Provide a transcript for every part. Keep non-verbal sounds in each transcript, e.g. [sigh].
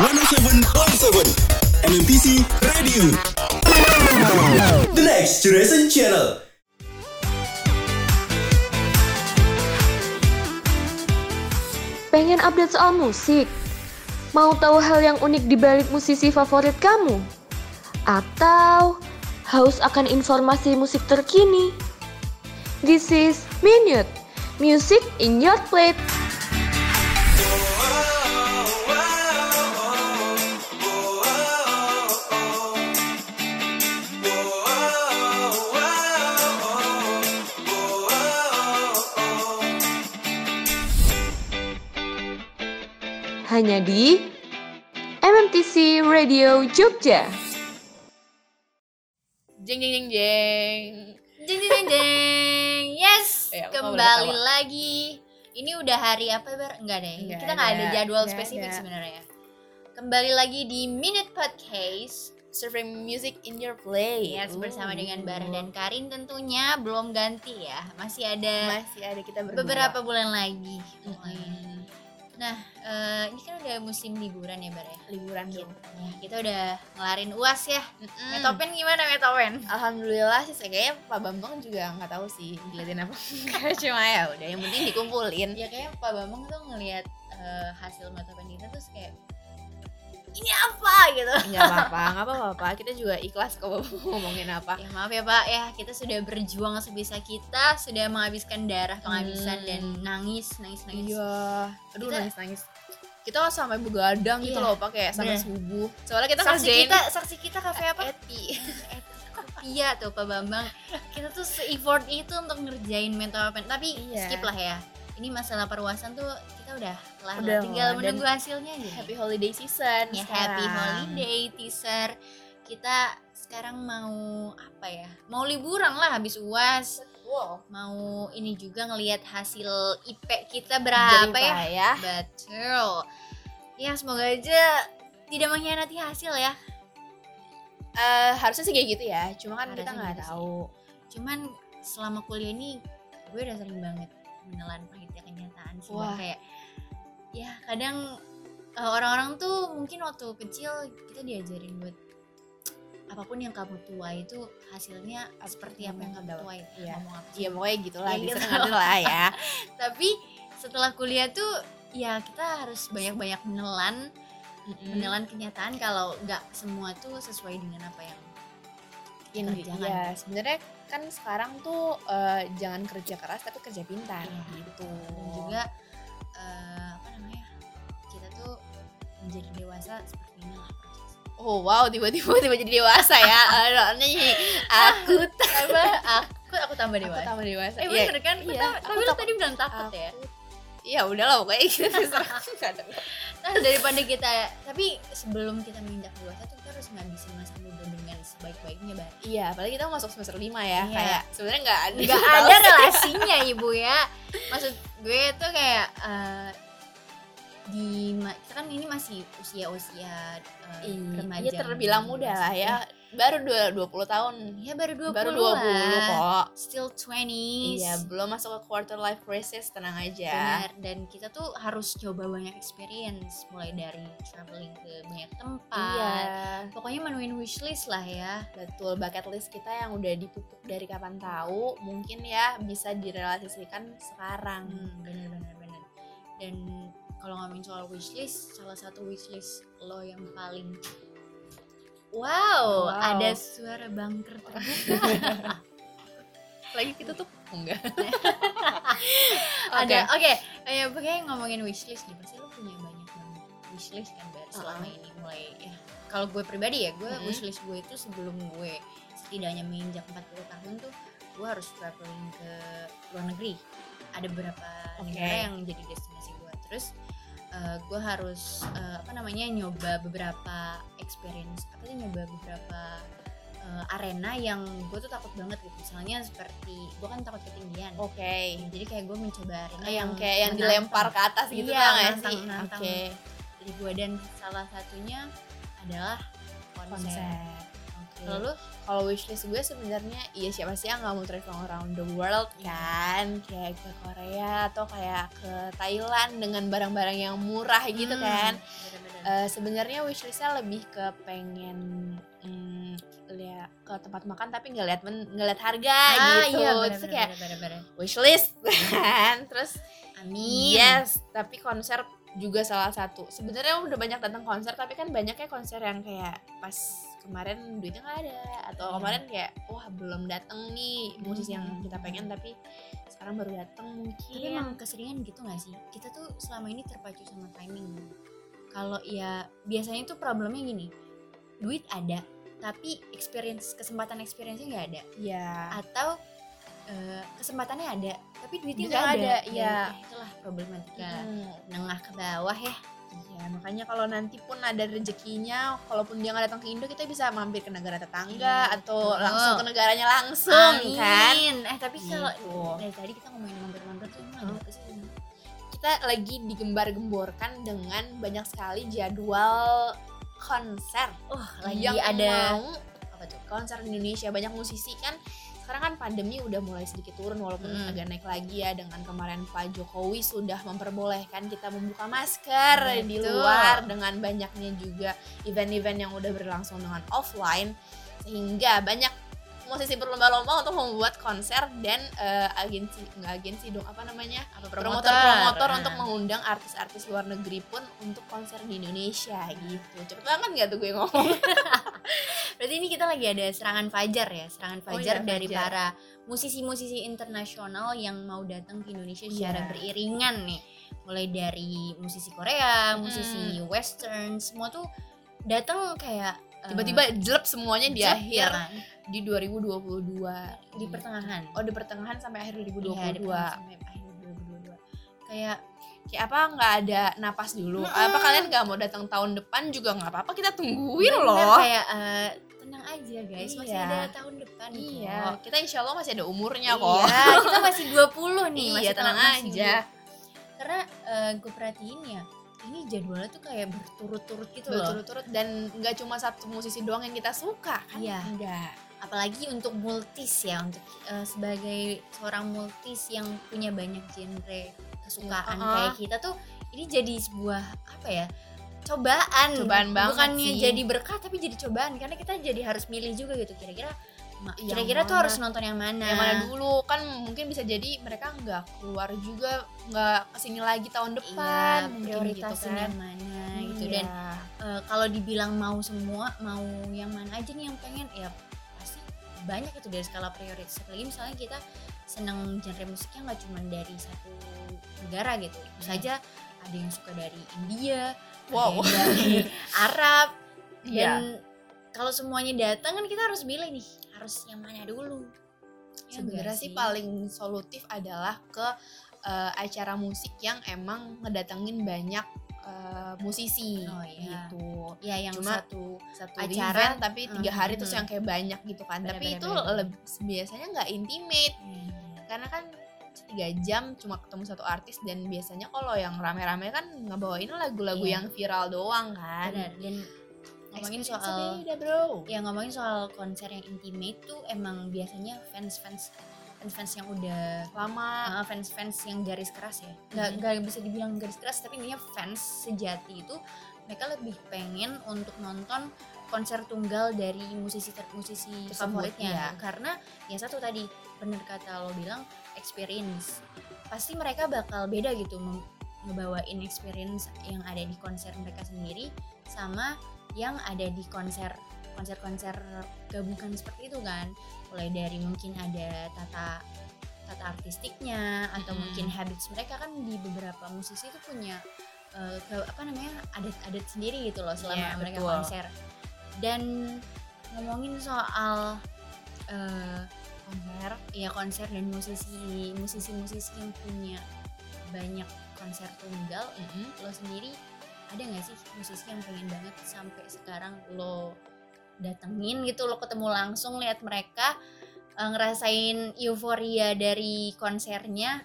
107.7 MMTC Radio The Next Generation Channel Pengen update soal musik? Mau tahu hal yang unik di balik musisi favorit kamu? Atau haus akan informasi musik terkini? This is Minute, Music in Your Plate. Hanya di MMTC Radio Jogja. Jeng jeng jeng jeng. Jeng jeng jeng jeng. Yes, boleh kembali lagi. Ini udah hari apa, Bar? Enggak deh. Nggak Kita nggak ada ada, jadwal nggak spesifik sebenarnya. Kembali lagi di Minute Podcast. Surfing music in your play. Yes, bersama dengan Bara dan Karin tentunya belum ganti ya. Masih ada masih ada kita berdua. beberapa bulan lagi. Mm-mm. Nah, eh, ini kan udah musim liburan ya, Bar ya. liburan Gitu. dong. Ya, kita udah ngelarin UAS ya. Mm-mm. Metopen gimana Metopen? Alhamdulillah sih kayaknya Pak Bambang juga nggak tahu sih diliatin apa [laughs] cuma ya udah yang penting dikumpulin. ya kayak Pak Bambang tuh ngelihat eh, hasil metopen kita terus kayak ini apa gitu Enggak apa-apa, enggak apa-apa. Kita juga ikhlas kok ngomongin apa. ya maaf ya Pak ya kita sudah berjuang sebisa kita sudah menghabiskan darah penghabisan Hmm. dan nangis nangis nangis Iya. Aduh Kita- nangis-nangis. Kita sampai begadang gitu Iya, loh pakai sampai bener. subuh. Soalnya kita saksi ngerjain kita saksi kita kafe apa Eti. [laughs] Iya tuh Pak Bambang kita tuh se effort itu untuk ngerjain metopen tapi Iya. skip lah ya ini masalah perluasan tuh kita udah lah. Udah tinggal menunggu hasilnya aja Happy holiday season. ya sekarang. happy holiday teaser kita sekarang mau apa ya mau liburan lah habis uas Wow. mau ini juga ngelihat hasil IP kita berapa Jadi, ya ya. betul ya semoga aja tidak mengkhianati hasil ya Eh, harusnya sih kayak gitu ya. Cuma kan kita Harusnya nggak gitu sih. tahu. cuman selama kuliah ini gue udah sering banget menelan pahitnya kenyataan sih. Wah. kayak ya kadang uh, orang-orang tuh mungkin waktu kecil kita diajarin buat apa pun yang kamu tuai itu hasilnya seperti apa yang kamu tuai Iya. ngomong apa sih? Iya pokoknya gitu lah. Ya, gitu. lah [laughs] ya. tapi setelah kuliah tuh ya kita harus banyak-banyak menelan menelan kenyataan kalau nggak semua tuh sesuai dengan apa yang Ini kerjakan. ya sebenarnya kan sekarang tuh eh, jangan kerja keras tapi kerja pintar Iya. gitu. dan juga eh, apa namanya kita tuh menjadi dewasa seperti ini lah Oh wow tiba-tiba tiba jadi dewasa ya. [laughs] Nih aku [laughs] apa aku aku tambah aku dewasa tambah dewasa. eh Iya, bener kan Aku iya, tambah- aku tapi lu tadi bilang takut ya aku- Iya udahlah pokoknya gitu [laughs] terserah. Nah daripada kita tapi sebelum kita menginjak dewasa tuh kita harus ngabisin sebaik-baiknya bar Iya, apalagi kita masuk semester 5 ya. Iya. Kayak sebenarnya nggak ada nggak [laughs] ada relasinya ibu ya maksud gue tuh kayak eh, di kita kan ini masih usia-usia uh, Iya, remaja iya terbilang menuju muda lah ya. Baru dua- 20 tahun. ya baru 20 Baru 20 lah. kok. still 20s Iya, belum masuk ke quarter life crisis, tenang aja. Benar, dan kita tuh harus coba banyak experience mulai dari traveling ke banyak tempat Iya, pokoknya menuin wishlist lah ya betul bucket list kita yang udah dipupuk dari kapan tahu, mungkin ya bisa direalisasikan sekarang. hmm, bener bener bener dan kalau ngomongin soal wishlist salah satu wishlist lo yang paling wow, Wow. ada suara bunker [laughs] terbuka Lagi kita tuh enggak. [laughs] ada oke eh pokoknya ngomongin wishlist nih pasti lo punya banyak banget wishlist kan Bar, selama Uh-uh. ini mulai ya kalau gue pribadi ya gue Mm-mm. wishlist gue itu sebelum gue setidaknya menginjak 40 tahun tuh gue harus traveling ke luar negeri ada beberapa Oke. negara yang jadi destinasi gue terus eh, gue harus eh, apa namanya nyoba beberapa experience apa sih nyoba beberapa eh, arena yang gue tuh takut banget gitu misalnya seperti gue kan takut ketinggian Oke. jadi kayak gue mencoba arena Eh, yang kayak yang dilempar ke atas gitu Iya, menantang- sih? Oke. dari gue dan salah satunya adalah konser, Konser. Oke. lalu Kalau wishlist gue sebenarnya iya siapa sih yang nggak mau travel around the world kan? Kayak ke Korea atau kayak ke Thailand dengan barang-barang yang murah gitu Hmm, kan? Eh, sebenarnya wishlistnya lebih ke pengen mm, lihat ke tempat makan tapi nggak lihat nggak lihat harga ah, gitu. iya, itu kayak bener-bener. wishlist [laughs] kan? Terus amin. yes tapi konser juga salah satu. Sebenarnya udah banyak datang konser tapi kan banyaknya konser yang kayak pas kemarin duitnya nggak ada. Atau Iya. kemarin kayak wah belum datang nih musisi yang Hmm. kita pengen tapi sekarang baru datang mungkin. Tapi emang keseringan gitu gak sih? Kita tuh selama ini terpacu sama timing. Kalau ya biasanya tuh problemnya gini duit ada tapi experience kesempatan experience-nya nggak ada. Ya atau eh, kesempatannya ada tapi duitnya nggak nggak ada, ada, iya. Ya, itulah problematika. Hmm. nengah ke bawah ya Ya, makanya kalau nanti pun ada rezekinya, kalaupun dia nggak datang ke Indo, kita bisa mampir ke negara tetangga Iya, atau langsung ke negaranya langsung, kan? Amin. eh tapi kalau Gitu. dari tadi kita ngomongin mampir-mampir tuh emang ada apa sih Kita lagi digembar-gemborkan dengan banyak sekali jadwal konser oh lagi yang ada mau apa tuh konser di Indonesia banyak musisi kan sekarang kan pandemi udah mulai sedikit turun walaupun Hmm. agak naik lagi ya dengan kemarin Pak Jokowi sudah memperbolehkan kita membuka masker di Betul. luar dengan banyaknya juga event-event yang udah berlangsung dengan offline sehingga banyak musisi berlomba-lomba untuk membuat konser dan eh, agensi nggak agensi dong apa namanya promotor-promotor Nah. untuk mengundang artis-artis luar negeri pun untuk konser di Indonesia gitu cepet banget nggak tuh gue ngomong [laughs] Berarti ini kita lagi ada serangan fajar ya, serangan Oh fajar iya, dari fajar. para musisi-musisi internasional yang mau datang ke Indonesia secara Iya. beriringan nih. Mulai dari musisi Korea, musisi Western, semua tuh datang kayak tiba-tiba jelek semuanya di jet akhir ya kan? di 2022 di pertengahan. oh di pertengahan sampai akhir 2022 Iya, di sampai akhir 2022. Kayak kayak apa nggak ada napas dulu apa kalian nggak mau datang tahun depan juga nggak apa-apa kita tungguin bener, loh kayak eh, tenang aja guys, masih Iya. ada tahun depan iya kok. kita insya Allah masih ada umurnya kok Iya, kita masih 20 nih, iya masih tenang masih aja karena gue perhatiin ya ini jadwalnya tuh kayak berturut-turut gitu loh. Berturut-turut dan nggak cuma satu musisi doang yang kita suka kan? Iya. enggak apalagi untuk multis ya untuk eh, sebagai seorang multis yang punya banyak genre kesukaan Iya, uh-uh. kayak kita tuh ini jadi sebuah apa ya cobaan. Cobaan banget bukannya sih. jadi berkah tapi jadi cobaan. Karena kita jadi harus milih juga gitu. Kira-kira kira-kira tuh harus nonton yang mana? Yang mana dulu? Kan mungkin bisa jadi mereka nggak keluar juga nggak ke sini lagi tahun iya, depan. Mungkin prioritasin gitu kan. yang mana gitu. Iya. dan eh, kalau dibilang mau semua mau yang mana aja nih yang pengen ya pasti banyak itu dari skala prioritas. Apalagi misalnya kita seneng genre musiknya nggak cuma dari satu negara gitu. Bisa Hmm. aja ada yang suka dari India Wow. ada yang dari [laughs] Arab. Iya. dan kalau semuanya datang kan kita harus milih nih harus yang mana dulu Ya sebenarnya sih paling solutif adalah ke eh, acara musik yang emang ngedatengin banyak eh, musisi Oh, iya. gitu ya yang Cuma satu satu Acara, event tapi tiga mhm, hari terus mhm. yang kayak banyak gitu kan Bener, tapi bener, itu bener, bener. leb- biasanya nggak intimate karena kan tiga jam cuma ketemu satu artis dan biasanya kalau yang rame-rame kan ngebawain lagu-lagu Iya. yang viral doang kan Benar, dan ngomongin soal beda bro. Ya ngomongin soal konser yang intimate tuh emang biasanya fans fans fans fans yang udah lama. Fans fans yang garis keras ya. Nggak nggak bisa dibilang garis keras tapi intinya fans sejati itu mereka lebih pengen untuk nonton konser tunggal dari musisi ter- musisi Tersebut, favoritnya. iya. karena yang satu tadi bener kata lo bilang experience. Pasti mereka bakal beda gitu ngebawain experience yang ada di konser mereka sendiri sama yang ada di konser konser-konser gabungan seperti itu kan mulai dari mungkin ada tata tata artistiknya atau Mm-mm. mungkin habits mereka kan di beberapa musisi itu punya eh, ke- apa namanya adat-adat sendiri gitu loh selama Iya, mereka betul. konser dan ngomongin soal eh, konser ya konser dan musisi musisi musisi yang punya banyak konser tunggal lo sendiri ada nggak sih musisi yang pengen banget sampai sekarang lo datengin gitu lo ketemu langsung lihat mereka eh, ngerasain euforia dari konsernya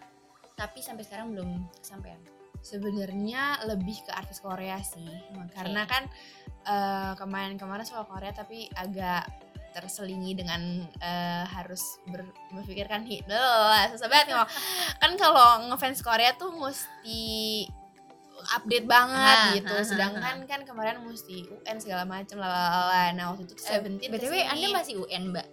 tapi sampai sekarang belum kesampaian? Sebenarnya lebih ke artis Korea sih. Oke. karena kan eh, kemarin-kemarin soal Korea tapi agak terselingi dengan eh, harus ber- memikirkan hit Loh, susah banget Mo. kan kalau ngefans Korea tuh mesti update banget Ah, gitu. ah, ah, sedangkan kan kemarin mesti UN segala macam lalala nah waktu itu tuh Eh, Seventeen btw anda masih UN mbak?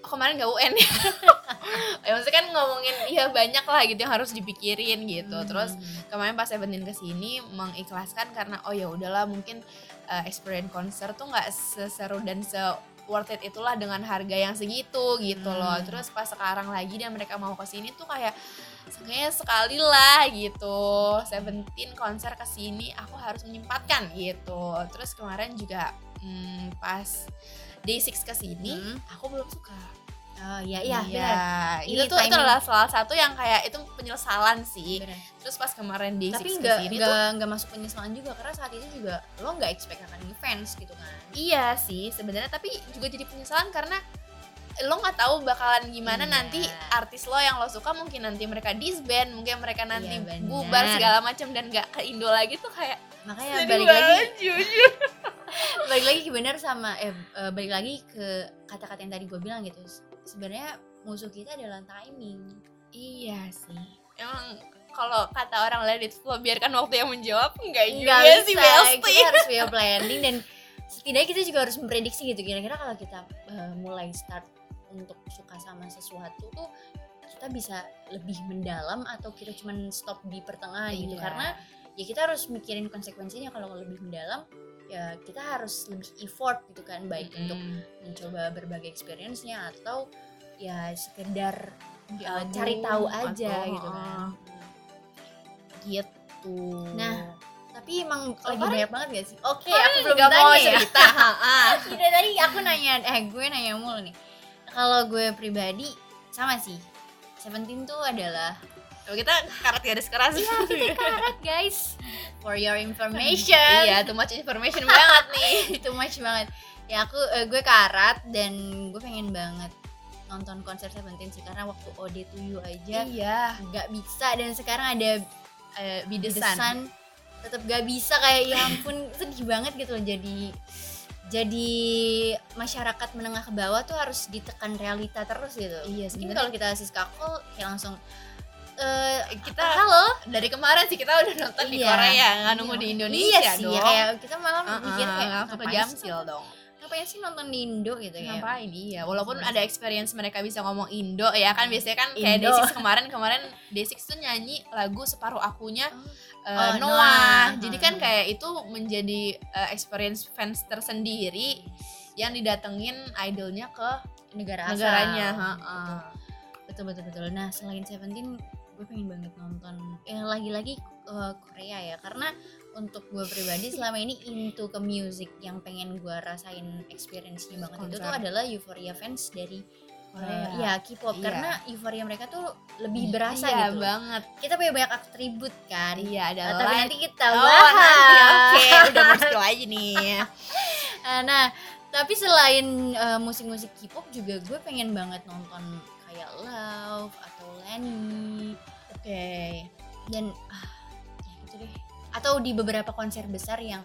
Oh, kemarin gak UN ya? [laughs] Ya maksudnya kan ngomongin ya banyak lah gitu yang harus dipikirin gitu. Terus Hmm. kemarin pas Seventeen ke sini mengikhlaskan karena oh ya udahlah mungkin uh, experience konser tuh nggak seseru dan se worth it itulah dengan harga yang segitu gitu loh Hmm. terus pas sekarang lagi dan mereka mau ke sini tuh kayak kayaknya sekali lah gitu Seventeen konser ke sini aku harus menyempatkan gitu terus kemarin juga hmm, pas Day Six ke sini Hmm. aku belum suka oh iya iya Iya, itu itu adalah salah satu yang kayak itu penyesalan sih. Benar. terus pas kemarin Day tapi Six nggak ke sini tuh nggak nggak masuk penyesalan juga karena saat itu juga lo nggak expect akan ngefans gitu kan? Iya sih sebenarnya tapi juga jadi penyesalan karena lo nggak tahu bakalan gimana Iya. nanti artis lo yang lo suka mungkin nanti mereka disband mungkin mereka nanti Iya, bubar segala macam dan nggak ke Indo lagi tuh kayak makanya sedih balik banget, lagi jujur. [laughs] Balik lagi benar sama eh eh, balik lagi ke kata-kata yang tadi gue bilang gitu sebenarnya musuh kita adalah timing. Iya sih. Emang kalau kata orang lain itu lo biarkan waktu yang menjawab enggak juga nggak sih bisa Belsti kita harus punya planning dan setidaknya kita juga harus memprediksi gitu. Kira-kira kalau kita eh, mulai start untuk suka sama sesuatu tuh kita bisa lebih mendalam atau kita cuman stop di pertengahan gitu. Iya. karena ya kita harus mikirin konsekuensinya. Kalau lebih mendalam ya kita harus lebih effort gitu kan baik Mm-mm. untuk mencoba berbagai experience-nya atau ya sekedar eh, album cari tahu aja atau- gitu kan. gitu Nah, Tapi emang Kalau lagi banyak banget gak sih? Oke, Farhan aku belum nggak mau tanya ya. cerita. [laughs] Tidak tadi aku nanya, eh gue nanya mulu nih. Kalau gue pribadi sama sih. Seventeen tuh adalah Kalau kita karat garis keras. Iya, karat guys. For your information. iya, too much information banget nih. [laughs] Too much banget. Ya aku eh, gue karat dan gue pengen banget nonton konser Seventeen sih karena waktu OD to You aja Iya. nggak bisa dan sekarang ada Eh, Bidesan bidesan. tetap gak bisa kayak ya ampun sedih banget gitu loh jadi jadi masyarakat menengah ke bawah tuh harus ditekan realita terus gitu Iya, mungkin sebenarnya- kalau kita Siska Call kayak langsung eh Kita halo dari kemarin sih kita udah nonton di Iya. Korea, nggak nunggu Iya. di Indonesia iya sih dong. kayak kita malah Uh-uh, mikir kayak ke ngapain sih Jamsil dong. ngapain sih nonton di Indo gitu ya Ngapain iya, walaupun ada experience mereka bisa ngomong Indo ya kan biasanya kan kayak Indo. Day6 kemarin kemarin Day6 tuh nyanyi lagu separuh akunya Oh, eh, oh, Noah. Noah. Jadi kan kayak itu menjadi eh, experience fans tersendiri yang didatengin idolnya ke negara asal negaranya. betul betul betul nah selain Seventeen gue pengen banget nonton ya lagi-lagi eh, Korea ya karena untuk gue pribadi selama ini into ke music yang pengen gue rasain experience-nya banget itu tuh Konser. adalah Euphoria fans dari Korea. eh, ya K-pop Iya. karena euforia mereka tuh lebih berasa iya, gitu banget. kita punya banyak atribut kan Iya, ada Eh, tapi nanti kita Oh, bahas nanti oke, [laughs] udah mau spill aja nih. [laughs] Eh, nah tapi selain eh, musik-musik K-pop juga gue pengen banget nonton kayak Love Lenny Oke. dan ah, ya gitu deh atau di beberapa konser besar yang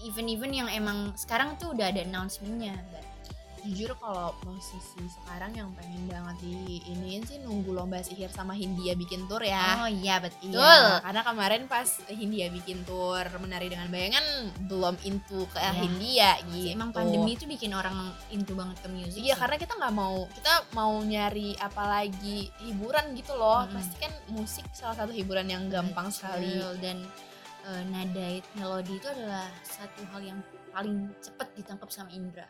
event-event yang emang sekarang tuh udah ada announcementnya. Jujur kalau posisi sekarang yang pengen banget di iniin sih nunggu lomba sihir sama Hindia bikin tour ya. oh iya betul Iya, karena kemarin pas Hindia bikin tour menari dengan bayangan belum into ke Iya. Hindia gitu. emang pandemi itu bikin orang into banget ke musik Iya sih. karena kita nggak mau kita mau nyari apalagi hiburan gitu loh. Mm-mm. Pasti kan musik salah satu hiburan yang gampang Betul. sekali. dan eh, nada melodi itu adalah satu hal yang paling cepet ditangkap sama Indra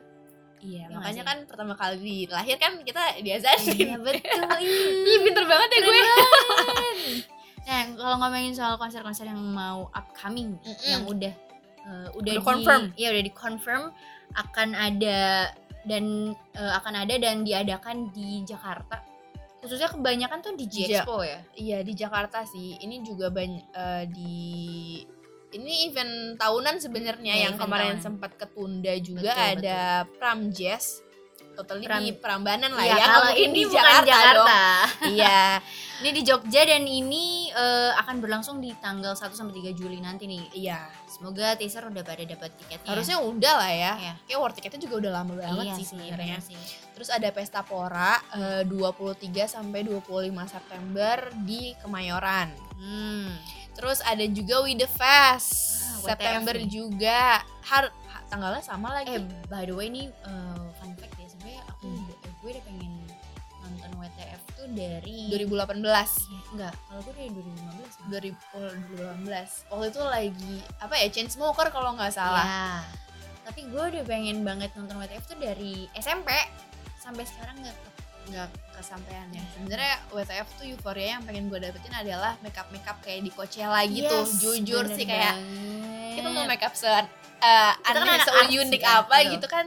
Iya, Ya makanya kan pertama kali lahir kan kita diajarin. iya [laughs] betul Ih, pinter banget ya gue. Nah, kalau ngomongin soal konser-konser yang mau upcoming, Mm-mm. yang udah uh, udah, Udah confirm. ya udah di confirm akan ada dan uh, akan ada dan diadakan di Jakarta. Khususnya kebanyakan tuh di J Ja- Expo ya. Iya di Jakarta sih. Ini juga banyak eh, di ini event tahunan sebenarnya Iya, yang kemarin tahunan. sempat ketunda juga Betul, ada Pram Jazz. Totally Pram- di Prambanan lah ya. nggak kalau ini di bukan Jakarta, Jakarta. [laughs] Iya. Ini di Jogja dan ini uh, akan berlangsung di tanggal 1 sampai 3 Juli nanti nih. Iya. Semoga teaser udah pada dapat tiketnya. Harusnya udah lah ya. Iya. Kayak war tiketnya juga udah lama banget iya sih sebenarnya. Terus ada Pesta Pora eh, 23 sampai 25 September di Kemayoran. Hmm. Terus ada juga We The Fest Ah, September nih. juga. Har ha- tanggalnya sama lagi. Eh by the way ini uh, fun fact ya sebenarnya aku Hmm. udah- gue udah pengen nonton WTF tuh dari 2018. Iya, enggak kalau gue dari 2015 malah. 2000 oh, 2018. Waktu itu lagi apa ya Chainsmoker kalau nggak salah. Iya. Tapi gue udah pengen banget nonton WTF tuh dari SMP sampai sekarang nggak nggak kesampaian ya sebenarnya WTF tuh euforia yang pengen gue dapetin adalah makeup makeup kayak di Coachella gitu Yes, jujur sih kayak banget. kita mau makeup se uh, kan aneh se unik kan, apa betul. gitu kan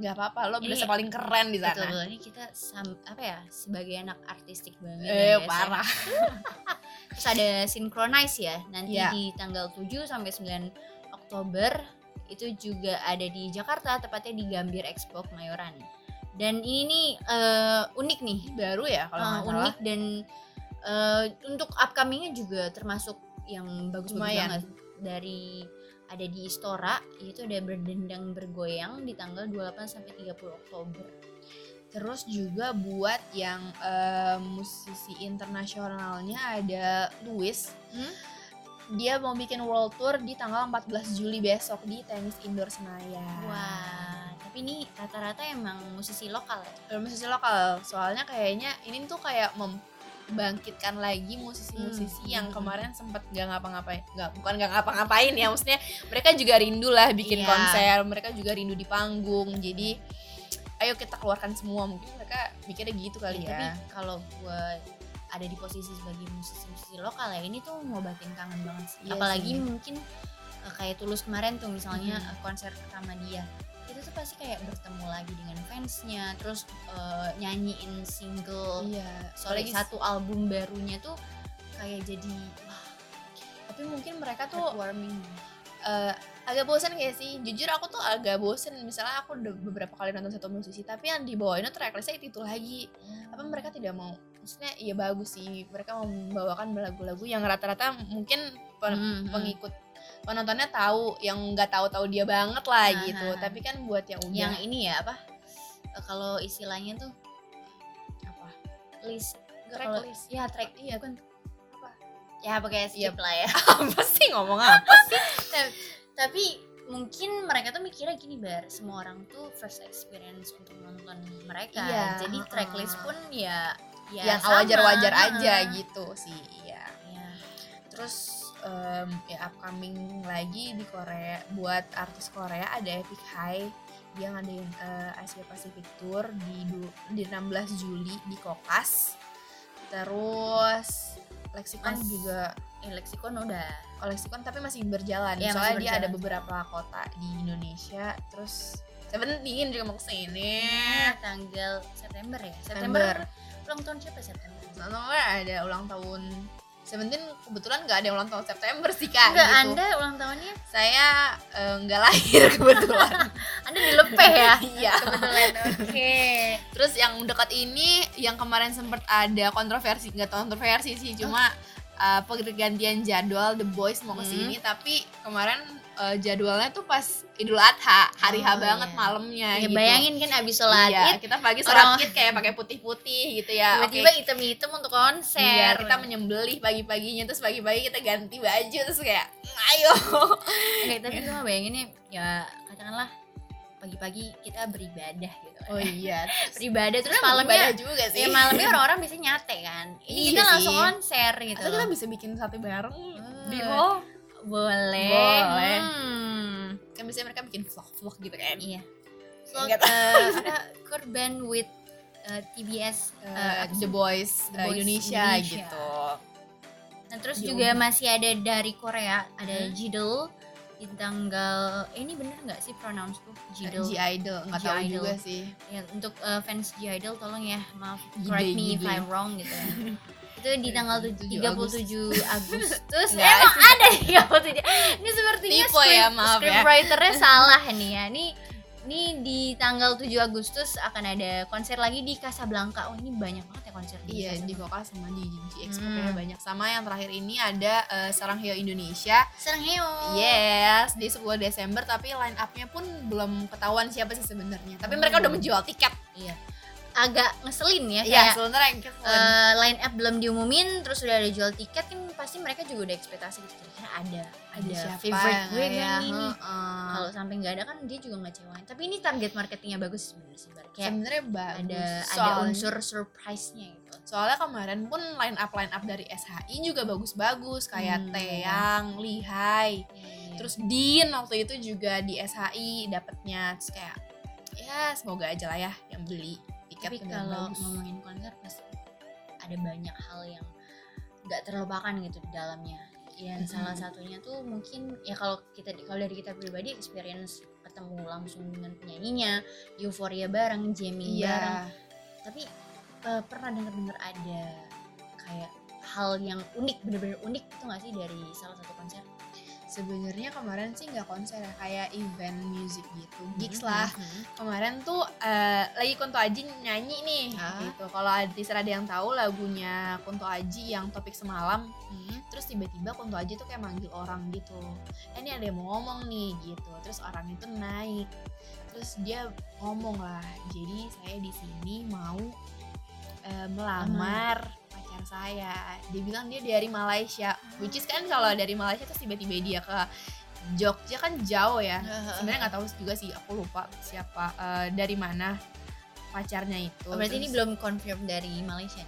nggak apa-apa lo Ini- berasa paling keren di sana betul. ini kita sam- apa ya sebagai anak artistik banget eh ya, parah [laughs] Terus ada synchronize ya nanti Iya. di tanggal 7 sampai 9 Oktober itu juga ada di Jakarta tepatnya di Gambir Expo Kemayoran. Dan ini nih eh, unik nih, baru ya kalau salah unik dan eh, untuk upcomingnya juga termasuk yang Lumayan. banget dari ada di Istora itu ada berdendang bergoyang di tanggal 28 sampai 30 Oktober. terus juga buat yang eh, musisi internasionalnya ada Louis Hmm? dia mau bikin world tour di tanggal 14 Juli besok di tenis indoor Senayan Wah, tapi ini rata-rata emang musisi lokal ya. Musisi lokal soalnya kayaknya ini tuh kayak membangkitkan lagi musisi-musisi Hmm. yang kemarin sempet gak ngapa-ngapain nggak bukan gak ngapa-ngapain ya maksudnya mereka juga rindu lah bikin Iya. konser mereka juga rindu di panggung jadi ayo kita keluarkan semua mungkin mereka mikirnya gitu kali Ya, tapi ya kalau gue ada di posisi sebagai musisi-musisi lokal ya ini tuh ngobatin kangen banget sih. Iya Apalagi sih. mungkin uh, kayak Tulus kemarin tuh misalnya Hmm. konser pertama dia itu tuh pasti kayak bertemu lagi dengan fansnya terus uh, nyanyiin single. Iya apalagi satu album barunya tuh kayak jadi wah tapi mungkin mereka tuh heartwarming. Eh, agak bosan kayak sih? Jujur aku tuh agak bosan misalnya aku udah beberapa kali nonton satu musisi tapi yang dibawainnya tracklistnya itu, itu lagi. Apa mereka tidak mau? Maksudnya iya bagus sih. Mereka mau membawakan lagu-lagu yang rata-rata mungkin pen- Hmm, hmm. pengikut penontonnya tahu yang nggak tahu-tahu dia banget lah Nah, gitu. Tapi kan buat yang udah yang ini ya apa uh, kalau istilahnya tuh apa list Track kalau- list. ya track iya Apa? ya pakai skip Iya. lah ya. [laughs] Apa sih ngomong apa tapi mungkin mereka tuh mikirnya gini bar. Semua orang tuh first experience untuk nonton mereka. Iya, jadi tracklist pun ya ya yang wajar-wajar aja gitu sih iya. Iya. terus em, ya upcoming lagi di Korea buat artis Korea ada Epic High dia ngadain eh, Asia Pacific Tour di di 16 Juli di Kokas. Terus Lexicon Mas- juga eh, lexicon udah. Oh, Lexicon tapi masih berjalan. Iya, soalnya masih dia ada berjalan. beberapa kota di Indonesia. Terus Seventeen juga mau ke sini. Nah, tanggal September ya? September. ulang tahun siapa September? September ada ulang tahun Seventeen kebetulan nggak ada yang ulang tahun September sih kak enggak gitu. anda ulang tahunnya? Saya eh, nggak lahir [laughs] kebetulan. [laughs] Anda dilepeh ya? [laughs] Iya. Kebetulan oke. Terus yang dekat ini yang kemarin sempat ada kontroversi nggak tahu kontroversi sih cuma eh, pergantian jadwal The Boys mau Hmm. ke sini tapi kemarin eh, jadwalnya tuh pas Idul Adha hari H Oh, banget iya. malamnya ya gitu bayangin kan abis sholat iya, id kita pagi orang- sholat id kayak pakai putih-putih gitu ya Oke. tiba-tiba hitam-hitam untuk konser Iya, kita menyembelih pagi-paginya terus pagi-pagi kita ganti baju terus kayak "Mm, ayo. Oke, tapi gue mah bayanginnya ya katakanlah pagi-pagi kita beribadah gitu kan. Oh iya. [laughs] beribadah terus Sebenarnya malamnya juga sih. ya malamnya orang-orang bisa nyate kan ini Iya kita sih. langsung konser gitu Atau kita bisa bikin sate bareng di Eh, mall. Boleh Boleh. Hmm. Kan biasanya mereka bikin vlog-vlog gitu kan. iya so, Enggak eh, [laughs] apa korban with eh, TBS eh, Eh, The? Boys, The Boys Indonesia, Indonesia. gitu. nah terus Di juga Umi. masih ada dari Korea ada Hmm. Jidol di tanggal eh, ini bener nggak sih pronounce tuh Jidol G Idol, nggak tahu juga sih. ya untuk uh, fans G Idol tolong ya maaf correct me if. I'm wrong gitu ya. [laughs] itu di tanggal tu- 7 37 Agustus Nggak [laughs] emang ada 37 [laughs] ini sepertinya Tipe ya, maaf ya. scriptwriternya [laughs] salah nih ya ini ini di tanggal 7 Agustus akan ada konser lagi di Casablanca oh ini banyak banget ya konser di Iya di Casablanca. Kokas sama di G Expo Hmm. banyak. Sama yang terakhir ini ada eh, Sarang Heo Indonesia. Serang heo Yes, di 10 Desember tapi line up-nya pun belum ketahuan siapa sih sebenarnya. Tapi mereka Hmm. udah menjual tiket. iya agak ngeselin ya Iya, kayak sebenarnya keselin. eh, line up belum diumumin terus udah ada jual tiket kan pasti mereka juga udah ekspektasi gitu kira-kira ada ada, siapa favorite yang gue ya? kan ini Heeh. kalau sampai nggak ada kan dia juga ngecewain tapi ini target marketingnya bagus sebenarnya sih sebenarnya bagus ada ada unsur surprise-nya gitu soalnya kemarin pun line up line up dari SHI juga bagus-bagus kayak Hmm. Teang, Lihai, terus terus Din waktu itu juga di SHI dapetnya terus kayak ya semoga aja lah ya yang beli tapi kalau bagus. ngomongin konser pasti ada banyak hal yang nggak terlupakan gitu di dalamnya dan Mhm. salah satunya tuh mungkin ya kalau kita kalau dari kita pribadi experience ketemu langsung dengan penyanyinya euforia bareng jamming bareng iya tapi eh, pernah dengar dengar ada kayak hal yang unik bener-bener unik itu nggak sih dari salah satu konser sebenarnya kemarin sih nggak konser ya kayak event music gitu gigs Mhm, lah mhm. kemarin tuh eh, lagi Kunto Aji nyanyi nih Ah. gitu kalau ada ada yang tahu lagunya Kunto Aji yang topik semalam Mhm. terus tiba-tiba Kunto Aji tuh kayak manggil orang gitu eh ini ada yang mau ngomong nih gitu terus orang itu naik terus dia ngomong lah jadi saya di sini mau eh, melamar pacar saya. Dia bilang dia dari Malaysia which is kan kalau dari Malaysia terus tiba-tiba dia ke Jogja kan jauh ya. Sebenarnya nggak tahu juga sih aku lupa siapa eh, dari mana pacarnya itu. Oh, berarti ini Terus- belum confirm dari Malaysia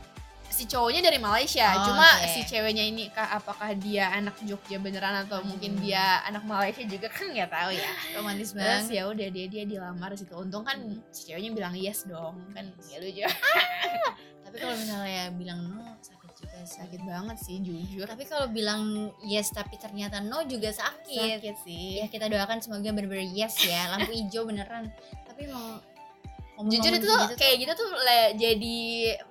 si cowoknya dari Malaysia. Oh, cuma oke. si ceweknya ini kah apakah dia anak Jogja beneran atau mungkin Hmm. dia anak Malaysia juga kan nggak tahu ya. Romantis terus ya udah dia dia dilamar di situ. Untung kan si ceweknya bilang yes dong kan ya lucu [laughs] tapi kalau misalnya bilang no sakit juga sakit banget sih jujur. Tapi kalau bilang yes tapi ternyata no juga sakit, sakit sih. Ya kita doakan semoga bener-bener yes ya. Lampu hijau beneran. Tapi emang jujur itu tuh gitu kayak gitu tuh le- jadi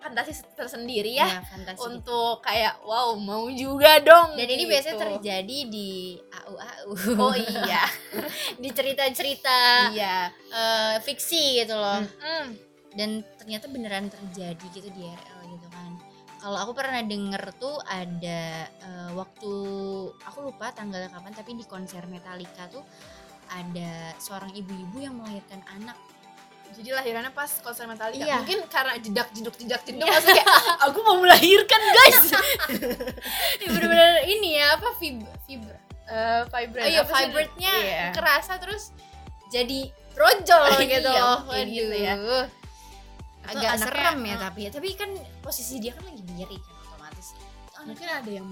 fantasi tersendiri ya, fantasi untuk kayak wow mau juga dong dan ini gitu. biasanya terjadi di AU AU oh iya. [laughs] Di cerita-cerita iya. eh, fiksi gitu loh. Mm-mm. dan ternyata beneran terjadi gitu di RL gitu kan. Kalau aku pernah denger tuh ada eh, waktu aku lupa tanggal kapan tapi di konser Metallica tuh ada seorang ibu-ibu yang melahirkan anak jadi lahirannya pas konser Metallica Iya. mungkin karena jedak jeduk jedak jeduk maksudnya kayak [laughs] aku mau melahirkan guys ini [laughs] bener-bener ini ya apa vib vib Eh, vibrate oh iya vibratnya Iya. kerasa terus jadi brojol [laughs] Iya, gitu kayak gitu ya. Waduh. Agak serem ya eh, tapi tapi kan posisi dia kan lagi diri kan otomatis mungkin ada yang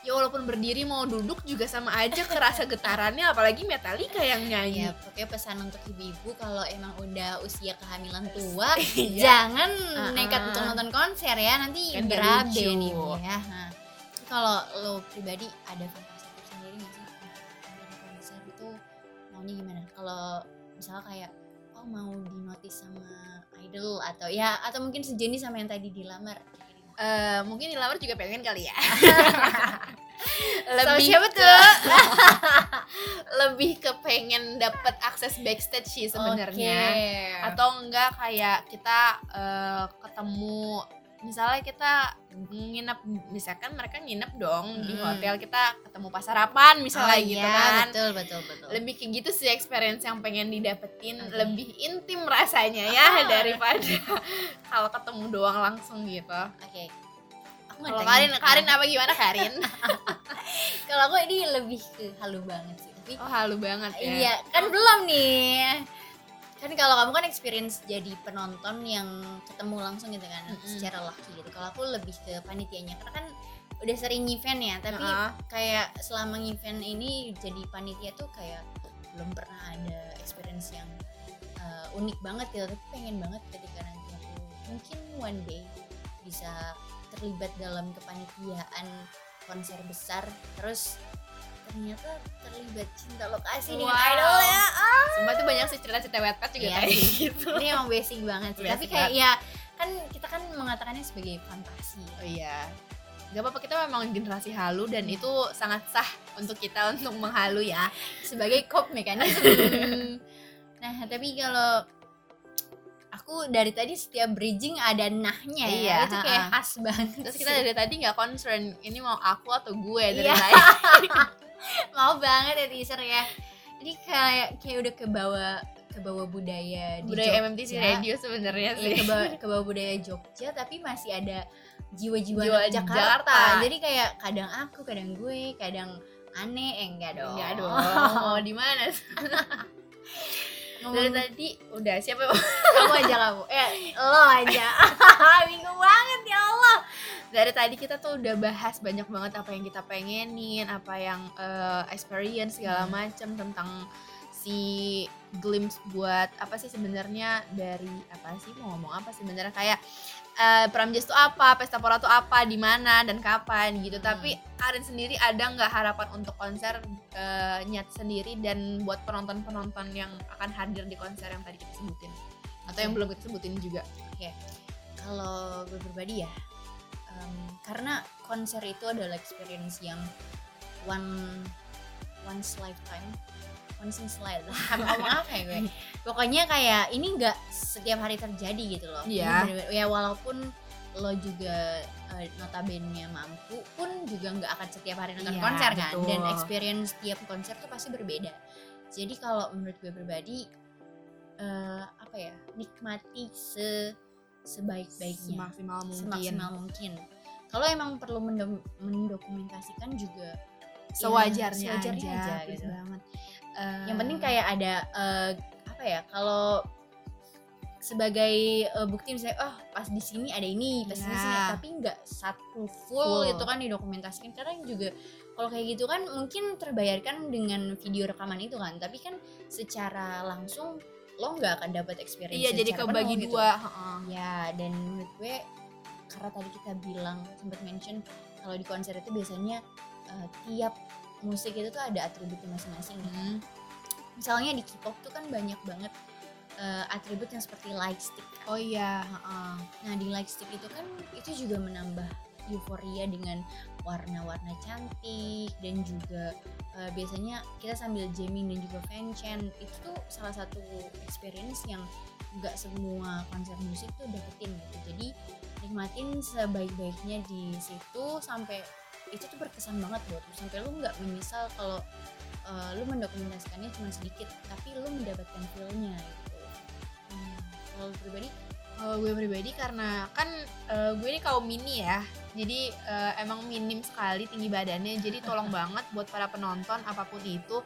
ya walaupun berdiri mau duduk juga sama aja kerasa getarannya apalagi Metallica yang nyanyi Ya, pokoknya pesan untuk ibu-ibu kalau emang udah usia kehamilan tua, [laughs] Iya. jangan Uh-uh. nekat untuk nonton konser ya, nanti Kan berabe nih Bu, ya. Nah, kalau lo pribadi ada fantasi tersendiri nggak sih nonton konser itu maunya gimana? Kalau misalnya kayak oh mau dinotis sama idol atau ya atau mungkin sejenis sama yang tadi dilamar. Eh, mungkin dilamar juga pengen kali ya [laughs] lebih siapa ke tuh? [laughs] lebih ke pengen dapat akses backstage sih sebenarnya Oke. atau enggak kayak kita eh, ketemu misalnya kita nginep misalkan mereka nginep dong di Mm. hotel kita ketemu pas sarapan misalnya Oh, gitu iya, kan Betul betul betul. lebih kayak gitu sih experience yang pengen didapetin Oke. lebih intim rasanya ya Ah. daripada [laughs] kalau ketemu doang langsung gitu Oke. Aku nggak kalau. Karin Karin apa gimana Karin [laughs] Kalau aku ini lebih ke halu banget sih. Tapi oh halu banget ya iya, kan belum nih. Kan kalau kamu kan experience jadi penonton yang ketemu langsung gitu kan Mm-mm. secara laki gitu. Kalau aku lebih ke panitianya karena kan udah sering event ya, tapi Heeh. kayak selama event ini jadi panitia tuh kayak belum pernah ada experience yang uh, unik banget gitu. Tapi pengen banget ketika nanti aku mungkin one day bisa terlibat dalam kepanitiaan konser besar terus ternyata terlibat cinta lokasi dengan Wow. idol ya ah. Sumpah tuh banyak sih cerita-cerita wetpad juga Iya kayak gitu ini emang basic banget sih tapi Basic kayak ya kan kita kan mengatakannya sebagai fantasi Oh iya. Gak apa-apa kita memang generasi halu dan Hmm. itu sangat sah untuk kita untuk menghalu ya. sebagai [laughs] cop mekanisme [laughs] nah tapi kalau aku dari tadi setiap bridging ada nahnya ya Iya, itu kayak khas banget Terus kita dari tadi nggak concern ini mau aku atau gue dari Iya. [laughs] [laughs] mau banget ya teaser ya jadi kayak kayak udah kebawa ke bawah budaya di budaya Jogja. MMTC radio sebenarnya Iya, sih ke bawah, [laughs] ke bawah budaya Jogja tapi masih ada jiwa-jiwa Jiwa Jakarta. Jakarta. Jadi kayak kadang aku, kadang gue, kadang aneh, eh enggak dong. Enggak dong [laughs] mau di mana Ngomong- dari tadi udah siapa kamu aja kamu. Eh, lo aja. Bingung banget ya Allah. Dari tadi kita tuh udah bahas banyak banget apa yang kita pengenin apa yang eh, experience segala Hmm. macam tentang si glimpse buat apa sih sebenarnya dari apa sih mau ngomong apa sih sebenarnya kayak eh Pramjas tuh apa, Pesta Pora tuh apa, di mana dan kapan gitu. Hmm. Tapi Karin sendiri ada nggak harapan untuk konser eh, nyat sendiri dan buat penonton-penonton yang akan hadir di konser yang tadi kita sebutin atau yang Oke. belum kita sebutin juga? Kalau gue pribadi ya, em, karena konser itu adalah experience yang one once lifetime, once in lifetime. [laughs] Ngomong apa ya gue? Pokoknya kayak ini nggak setiap hari terjadi gitu loh. Ini Iya. Ya walaupun lo juga eh, notabene mampu pun juga nggak akan setiap hari nonton Iya, konser kan betul. dan experience tiap konser tuh pasti berbeda jadi kalau menurut gue pribadi eh, apa ya nikmati se sebaik-baiknya Semaksimal mungkin. semaksimal mungkin kalau emang perlu mendom- mendokumentasikan juga ya, sewajarnya, sewajarnya aja, aja, gitu. banget. Eh, yang penting kayak ada eh, apa ya kalau sebagai eh, bukti misalnya oh pas di sini ada ini pas di Iya. sini tapi nggak satu full, Full. itu kan didokumentasikan karena juga kalau kayak gitu kan mungkin terbayarkan dengan video rekaman itu kan tapi kan secara langsung lo nggak akan dapat experience iya jadi kebagi penuh gitu. dua. heeh. ya dan menurut gue karena tadi kita bilang sempat mention kalau di konser itu biasanya eh, tiap musik itu tuh ada atributnya masing-masing kan Hmm. misalnya di K-pop tuh kan banyak banget eh, atribut yang seperti light stick. Oh iya, heeh. Nah di light stick itu kan itu juga menambah euforia dengan warna-warna cantik dan juga eh, biasanya kita sambil jamming dan juga fanchant itu tuh salah satu experience yang nggak semua konser musik tuh dapetin gitu. Jadi nikmatin sebaik-baiknya di situ sampai itu tuh berkesan banget buat lu sampai lu nggak menyesal kalau eh, lu mendokumentasikannya cuma sedikit tapi lu mendapatkan feel-nya gitu. Hmm, kalau pribadi Kalau gue pribadi karena kan eh, gue ini kaum mini ya, jadi eh, emang minim sekali tinggi badannya, jadi tolong [laughs] banget buat para penonton apa pun itu.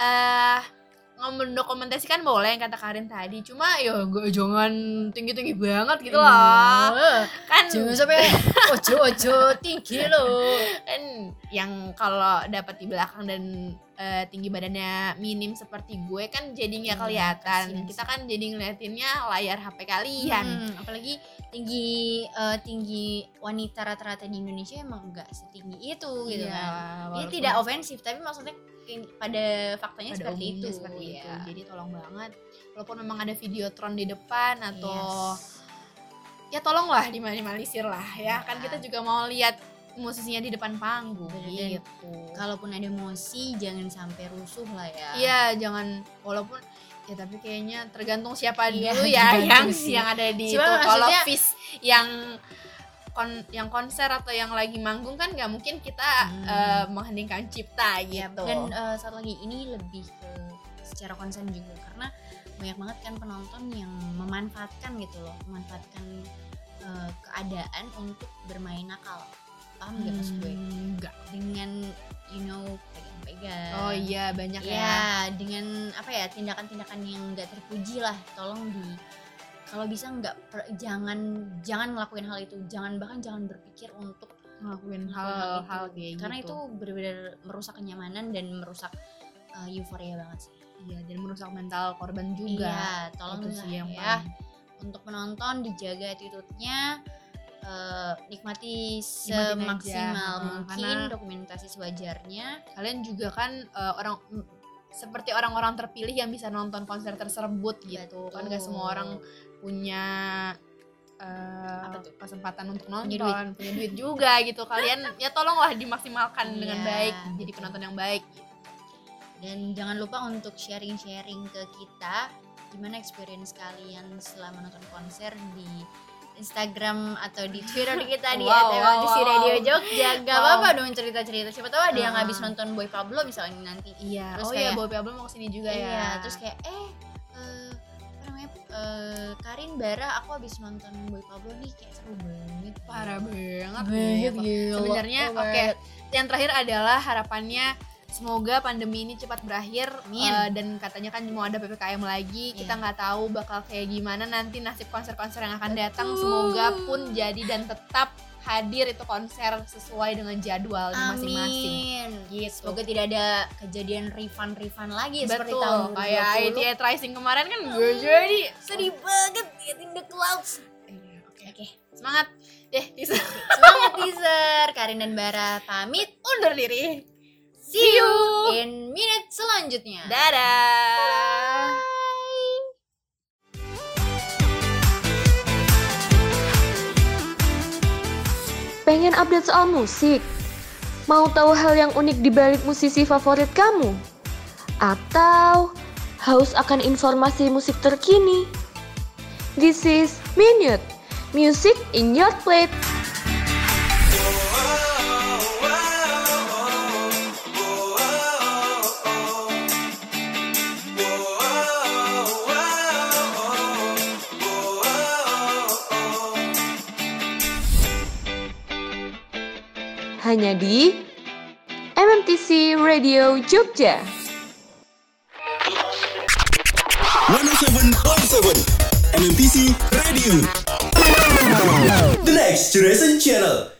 Eh ngomong dokumentasikan boleh yang kata Karin tadi, cuma ya gue jangan tinggi tinggi banget gitu loh, Iya. kan Jangan sampai ojo ojo tinggi lo. kan yang kalau dapat di belakang dan eh, tinggi badannya minim seperti gue kan jadi nggak Iya, kelihatan kasihan kita kan jadi ngeliatinnya layar HP kalian Hmm, apalagi tinggi eh, tinggi wanita rata-rata di Indonesia emang enggak setinggi itu gitu Iya, kan. Ini walaupun tidak ofensif tapi maksudnya pada faktanya pada seperti itu. seperti itu ya. jadi tolong banget walaupun memang ada videotron di depan atau Yes. ya tolonglah diminimalisir lah ya kan Ya. kita juga mau lihat musisinya di depan panggung Bener, gitu Kalaupun ada emosi jangan sampai rusuh lah ya. Iya, jangan walaupun ya tapi kayaknya tergantung siapa Iya, dulu ya yang sih. yang ada di Cuma itu. Kalau yang kon yang konser atau yang lagi manggung kan nggak mungkin kita Hmm. eh, mengheningkan cipta Ya, gitu. Dan eh, satu lagi ini lebih ke secara konsen juga karena banyak banget kan penonton yang memanfaatkan gitu loh, memanfaatkan eh, keadaan untuk bermain nakal. Paham gak maksud gue? Hmm, nggak. Dengan you know pegang-pegang. Oh iya banyak ya. Ya, dengan apa ya tindakan-tindakan yang nggak terpuji lah, tolong di kalau bisa nggak jangan jangan ngelakuin hal itu, jangan bahkan jangan berpikir untuk Ngelakuin hal-hal kayak karena gitu. itu benar-benar merusak kenyamanan dan merusak uh, euforia banget sih. Iya, dan merusak mental korban juga. Iya, tolong itu sih yang ya. paling Untuk penonton dijaga attitude-nya uh, nikmati semaksimal mungkin karena- dokumentasi sewajarnya. kalian juga kan eh, orang seperti orang-orang terpilih yang bisa nonton konser tersebut gitu kan gak semua orang punya tuh? kesempatan untuk nonton Punya punya duit. duit. juga gitu kalian [laughs] ya tolonglah dimaksimalkan dengan Iya, baik jadi penonton yang baik Dan jangan lupa untuk sharing-sharing ke kita gimana experience kalian setelah menonton konser di Instagram atau di Twitter [laughs] kita di Wow, wow, wow. Radio Jogja. Gak Wow. apa-apa dong cerita-cerita. Siapa tahu ada yang Ah. habis nonton Boy Pablo misalnya nanti. iya Terus oh iya kayak- Boy Pablo mau ke sini juga iya, ya terus kayak eh, eh, Karin Bara aku habis nonton Boy Pablo nih kayak seru banget Parah banget. gila. Sebenarnya Oh, oke, yang terakhir adalah harapannya semoga pandemi ini cepat berakhir Amin. eh, dan katanya kan mau ada PPKM lagi. Kita Iya. nggak tahu bakal kayak gimana nanti nasib konser-konser yang akan datang. Semoga pun jadi dan tetap hadir itu konser sesuai dengan jadwalnya masing-masing. Gitu. Semoga tidak ada kejadian refund-refund lagi seperti tahun Betul, kayak 2020. ITA Rising kemarin kan gue jadi Sedih banget Get in the clouds. Iya, Oke, Oke. semangat deh bisa Semangat teaser. Karin dan Bara pamit. undur diri. See you in minute selanjutnya. Dadah. Pengen update soal musik? Mau tahu hal yang unik di balik musisi favorit kamu? Atau haus akan informasi musik terkini? This is Minute, music in your plate. Hanya di MMTC Radio Jogja. 107.7 MMPC Radio The Next Generation Channel